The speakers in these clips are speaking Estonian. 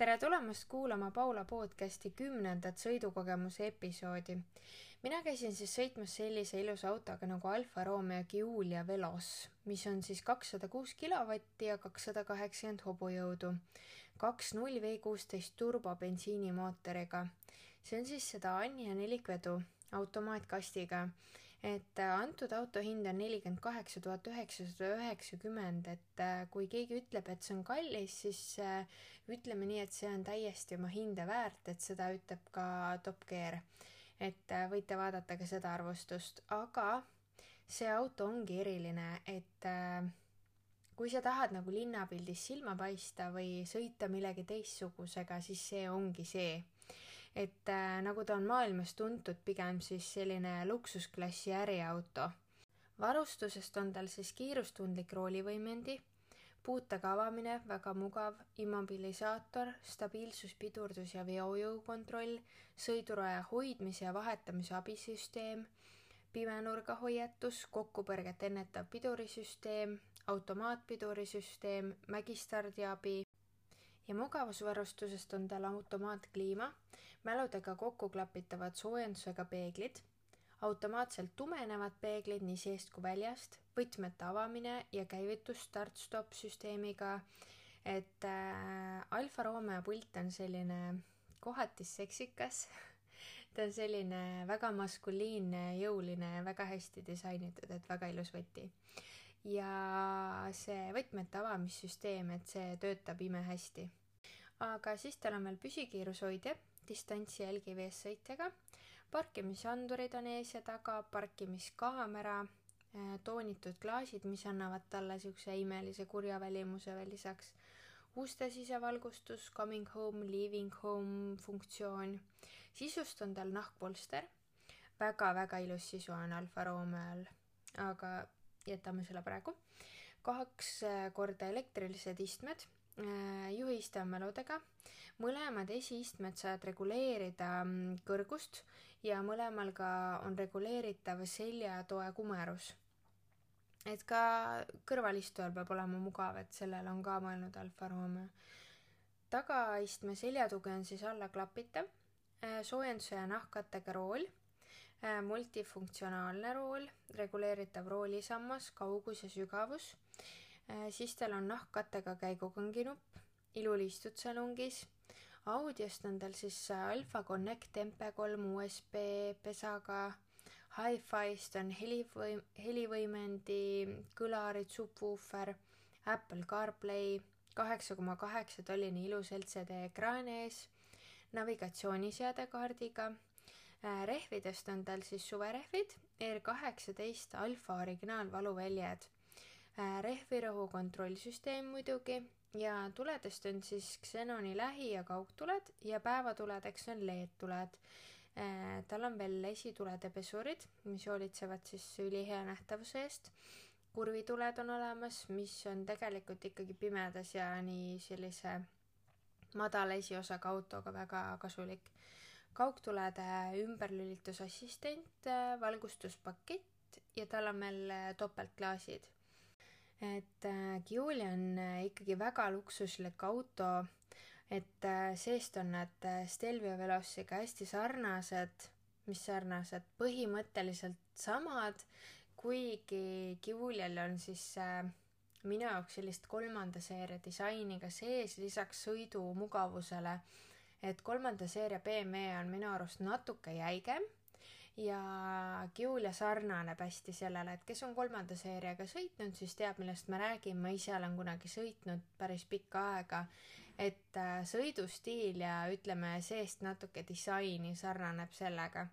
tere tulemast kuulama Paula podcasti kümnendat sõidukogemuse episoodi. mina käisin siis sõitmas sellise ilusa autoga nagu Alfa Romeo Giulia Velos, mis on siis kakssada kuus kilovatti ja kakssada kaheksakümmend hobujõudu. kaks null V kuusteist turbobensiinimootoriga. see on siis sedaan ja nelikvedu automaatkastiga et äh, antud auto hind on nelikümmend kaheksa tuhat üheksasada üheksakümmend, et äh, kui keegi ütleb, et see on kallis, siis äh, ütleme nii, et see on täiesti oma hinda väärt, et seda ütleb ka Top Gear. et võite vaadata ka seda arvustust, aga see auto ongi eriline, et kui sa tahad nagu linnapildis silma paista või sõita millegi teistsugusega, siis see ongi see et äh, nagu ta on maailmas tuntud pigem siis selline luksusklassi äriauto. varustusest on tal siis kiirustundlik roolivõimendi, puutega avamine, väga mugav, immobilisaator, stabiilsus, pidurdus ja veojõu kontroll, sõiduraja hoidmise ja vahetamise abisüsteem, pimenurga hoiatus, kokkupõrget ennetav pidurisüsteem, automaatpidurisüsteem, mägistardiabi ja mugavusvarustusest on tal automaatkliima, mäludega kokkuklapitavad soojendusega peeglid, automaatselt tumenevad peeglid nii seest kui väljast, võtmete avamine ja käivitus start-stop süsteemiga, et äh, Alfa Romeo pult on selline kohati seksikas ta on selline väga maskuliinne, jõuline väga hästi disainitud, et väga ilus võti. ja see võtmete avamissüsteem, et see töötab imehästi. Aga siis tal on veel püsikiirushoidja distantsi jälgiv eessõitjaga, parkimisandurid on ees ja taga, parkimiskaamera, äh, toonitud klaasid, mis annavad talle niisuguse imelise kurja välimuse veel lisaks, uste sisevalgustus, coming home, leaving home funktsioon, sisust on tal nahkpolster. Väga,, väga-väga ilus sisu on Alfa Romeo'l, aga jätame selle praegu, kaks äh, korda elektrilised istmed, äh, juhiistemäludega mõlemad esiistmed saad reguleerida mm, kõrgust ja mõlemal ka on reguleeritav seljatoe kumerus. et ka kõrvalistujal peab olema mugav, et sellele on ka mõelnud Alfa Romeo. tagaistme seljatugi on siis allaklapitav, äh, soojenduse ja nahkkattega rool, äh, multifunktsionaalne rool, reguleeritav roolisammas, kaugus ja sügavus, siis tal on nahkkattega käigukanginupp, iluliistud salongis audiost on tal siis äh, Alpha Connect MP3 USB pesaga, Hi-Fi'st on helivõim-, helivõimendi, kõlarid, subwoofer, Apple CarPlay, kaheksa koma kaheksa tolline ilus LCD ekraan ees, navigatsiooniseade kaardiga, äh, rehvidest on tal siis suverehvid, R kaheksateist alfa originaalvaluväljad, äh, rehvirõhu kontrollsüsteem muidugi ja tuledest on siis Xenoni lähi- ja kaugtuled ja päevatuledeks on LED-tuled. Äh, tal on veel esitulede pesurid, mis hoolitsevad siis ülihea nähtavuse eest. kurvituled on olemas, mis on tegelikult ikkagi pimedas ja nii sellise madala esiosaga autoga väga kasulik. kaugtulede ümberlülitusassistent, äh, valgustuspakett ja tal on veel äh, topeltklaasid et äh, Giuli on äh, ikkagi väga luksuslik auto, et äh, seest on nad Stelvio Velociga hästi sarnased, mis sarnased, põhimõtteliselt samad, kuigi Giulial on siis minu jaoks sellist kolmanda seeria disaini ka sees, lisaks sõidumugavusele, et kolmanda seeria BMW on minu arust natuke jäigem ja Giulia sarnaneb hästi sellele, et kes on kolmanda seeriaga sõitnud, siis teab, millest ma räägin, ma ise olen kunagi sõitnud päris pikka aega, et äh, sõidustiil ja ütleme, seest natuke disaini sarnaneb sellega.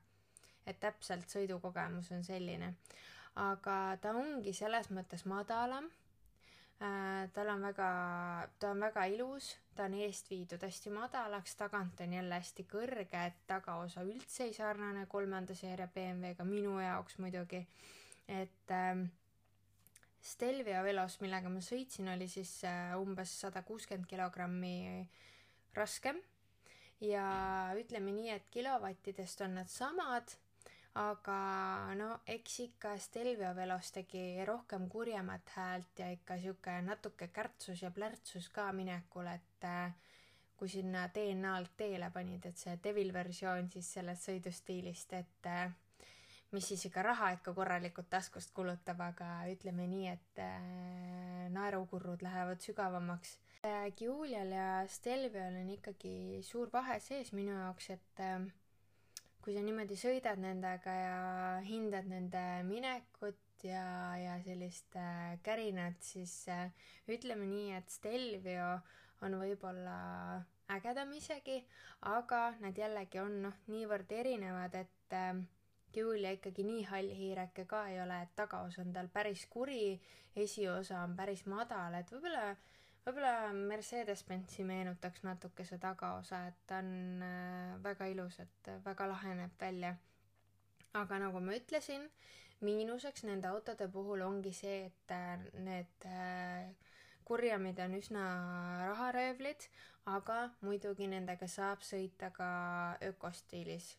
et täpselt sõidukogemus on selline. aga ta ongi selles mõttes madalam Äh, tal on väga, ta on väga ilus, ta on eest viidud hästi madalaks, tagant on jälle hästi kõrge, et tagaosa üldse ei sarnane kolmanda seeria BMW-ga, minu jaoks muidugi. et ähm, Stelvio velos, millega ma sõitsin, oli siis äh, umbes sada kuuskümmend kilogrammi raskem ja ütleme nii, et kilovattidest on nad samad aga no eks ikka Stelvio velos tegi rohkem kurjemat häält ja ikka sihuke natuke kärtsus ja plärtsus ka minekul, et äh, kui sinna DNA-lt teele panid, et see Devil versioon siis sellest sõidustiilist, et äh, mis siis ikka raha ikka korralikult taskust kulutab, aga ütleme nii, et äh, naerukurrud lähevad sügavamaks. Giulial ja Stelviol on ikkagi suur vahe sees minu jaoks, et kui sa niimoodi sõidad nendega ja hindad nende minekut ja, ja sellist äh, kärinat, siis äh, ütleme nii, et Stelvio on võib-olla ägedam isegi, aga nad jällegi on noh, niivõrd erinevad, et äh, Julia ikkagi nii hall hiireke ka ei ole, et tagaosa on tal päris kuri, esiosa on päris madal, et võib-olla võib-olla Mercedes-Benzi meenutaks natuke see tagaosa, et ta on äh, väga ilus, et väga lahe näeb välja. aga nagu ma ütlesin, miinuseks nende autode puhul ongi see, et äh, need äh, kurjamid on üsna raharöövlid, aga muidugi nendega saab sõita ka ökostiilis.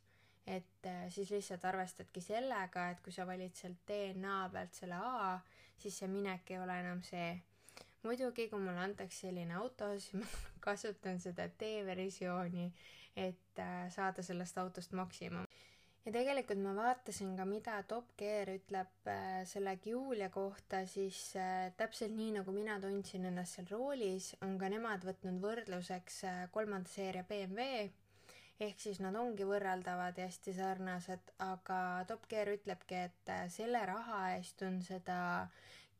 et siis lihtsalt arvestadki sellega, et kui sa valid sealt DNA pealt selle A, siis see minek ei ole enam see muidugi, kui mulle antakse selline auto, siis ma kasutan seda D-versiooni, et äh, saada sellest autost maksimum. ja tegelikult ma vaatasin ka, mida Top Gear ütleb äh, selle Giulia kohta, siis äh, täpselt nii, nagu mina tundsin ennast seal roolis, on ka nemad võtnud võrdluseks kolmanda seeria BMW ehk siis nad ongi võrreldavad ja hästi sarnased, aga Top Gear ütlebki, et selle raha eest on seda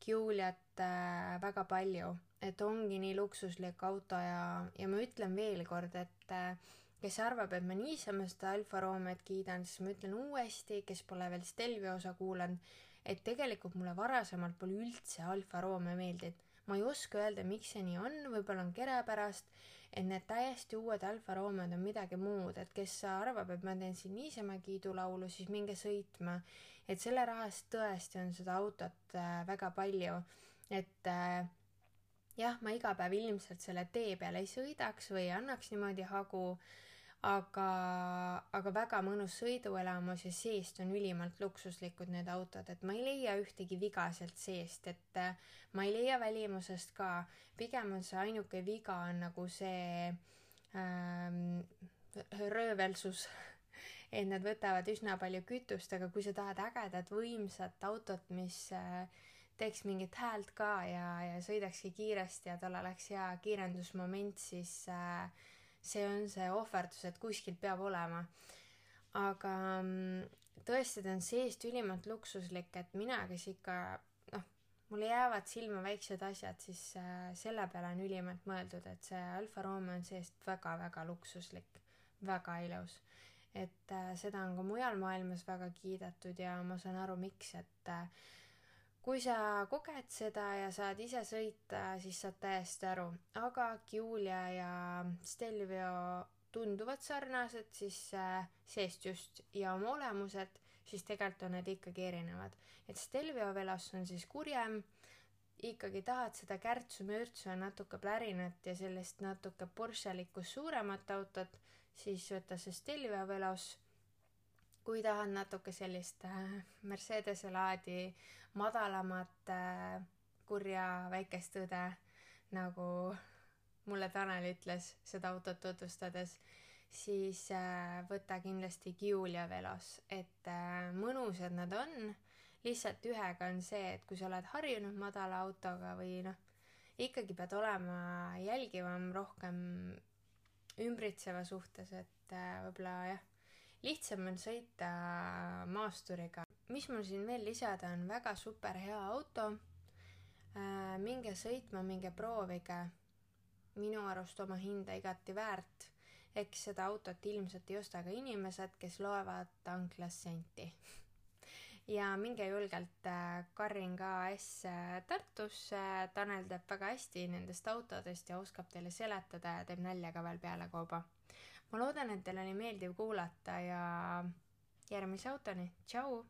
Giuliat äh, väga palju, et ongi nii luksuslik auto ja, ja ma ütlen veel kord, et äh, kes arvab, et ma niisama seda Alfa Romeot kiidan, siis ma ütlen uuesti, kes pole veel Stelvio osa kuulanud, et tegelikult mulle varasemalt pole üldse Alfa Romeo meeldinud. ma ei oska öelda, miks see nii on, võib-olla on kere pärast, et need täiesti uued Alfa Romeod on midagi muud, et kes arvab, et ma teen siin niisama kiidulaulu, siis minge sõitma et selle raha eest tõesti on seda autot äh, väga palju, et äh, jah, ma iga päev ilmselt selle tee peal ei sõidaks või ei annaks niimoodi hagu, aga, aga väga mõnus sõiduelamus ja seest on ülimalt luksuslikud need autod, et ma ei leia ühtegi viga sealt seest, et äh, ma ei leia välimusest ka, pigem on see ainuke viga on nagu see ähm, röövelsus et nad võtavad üsna palju kütust, aga kui sa tahad ägedat võimsat autot, mis äh, teeks mingit häält ka ja, ja sõidakski kiiresti ja tal oleks hea kiirendusmoment, siis äh, see on see ohverdus, et kuskilt peab olema. aga mm, tõesti, ta on seest ülimalt luksuslik, et mina, kes ikka noh, mulle jäävad silma väiksed asjad, siis äh, selle peale on ülimalt mõeldud, et see Alfa Romeo on seest väga-väga luksuslik, väga ilus et äh, seda on ka mujal maailmas väga kiidetud ja ma saan aru, miks, et äh, kui sa koged seda ja saad ise sõita, siis saad täiesti aru, aga Giulia ja Stelvio tunduvad sarnased, siis äh, seest just ja oma olemuselt, siis tegelikult on need ikkagi erinevad. et Stelvio Velos on siis kurjem, ikkagi tahad seda kärtsu-mürtsu ja natuke plärinat ja sellist natuke Porschelikku suuremat autot siis võta see Stelvio Velos. kui tahad natuke sellist äh, Mercedese laadi madalamat äh, kurja väikest õde, nagu mulle Tanel ütles seda autot tutvustades, siis äh, võta kindlasti Giulia Velos, et mõnusad nad on, lihtsalt ühega on see, et kui sa oled harjunud madala autoga või noh, ikkagi pead olema jälgivam rohkem ümbritseva suhtes, et äh, võib-olla jah, lihtsam on sõita maasturiga. mis mul siin veel lisada on, väga super hea auto. Äh, minge sõitma, minge proovige. minu arust oma hinda igati väärt. eks seda autot ilmselt ei osta ka inimesed, kes loevad tanklas senti ja minge julgelt Karin äh, KS Tartusse, Tanel teab väga hästi nendest autodest ja oskab teile seletada ja teeb nalja ka veel pealekauba. ma loodan, et teil oli meeldiv kuulata ja järgmise autoni, tšau!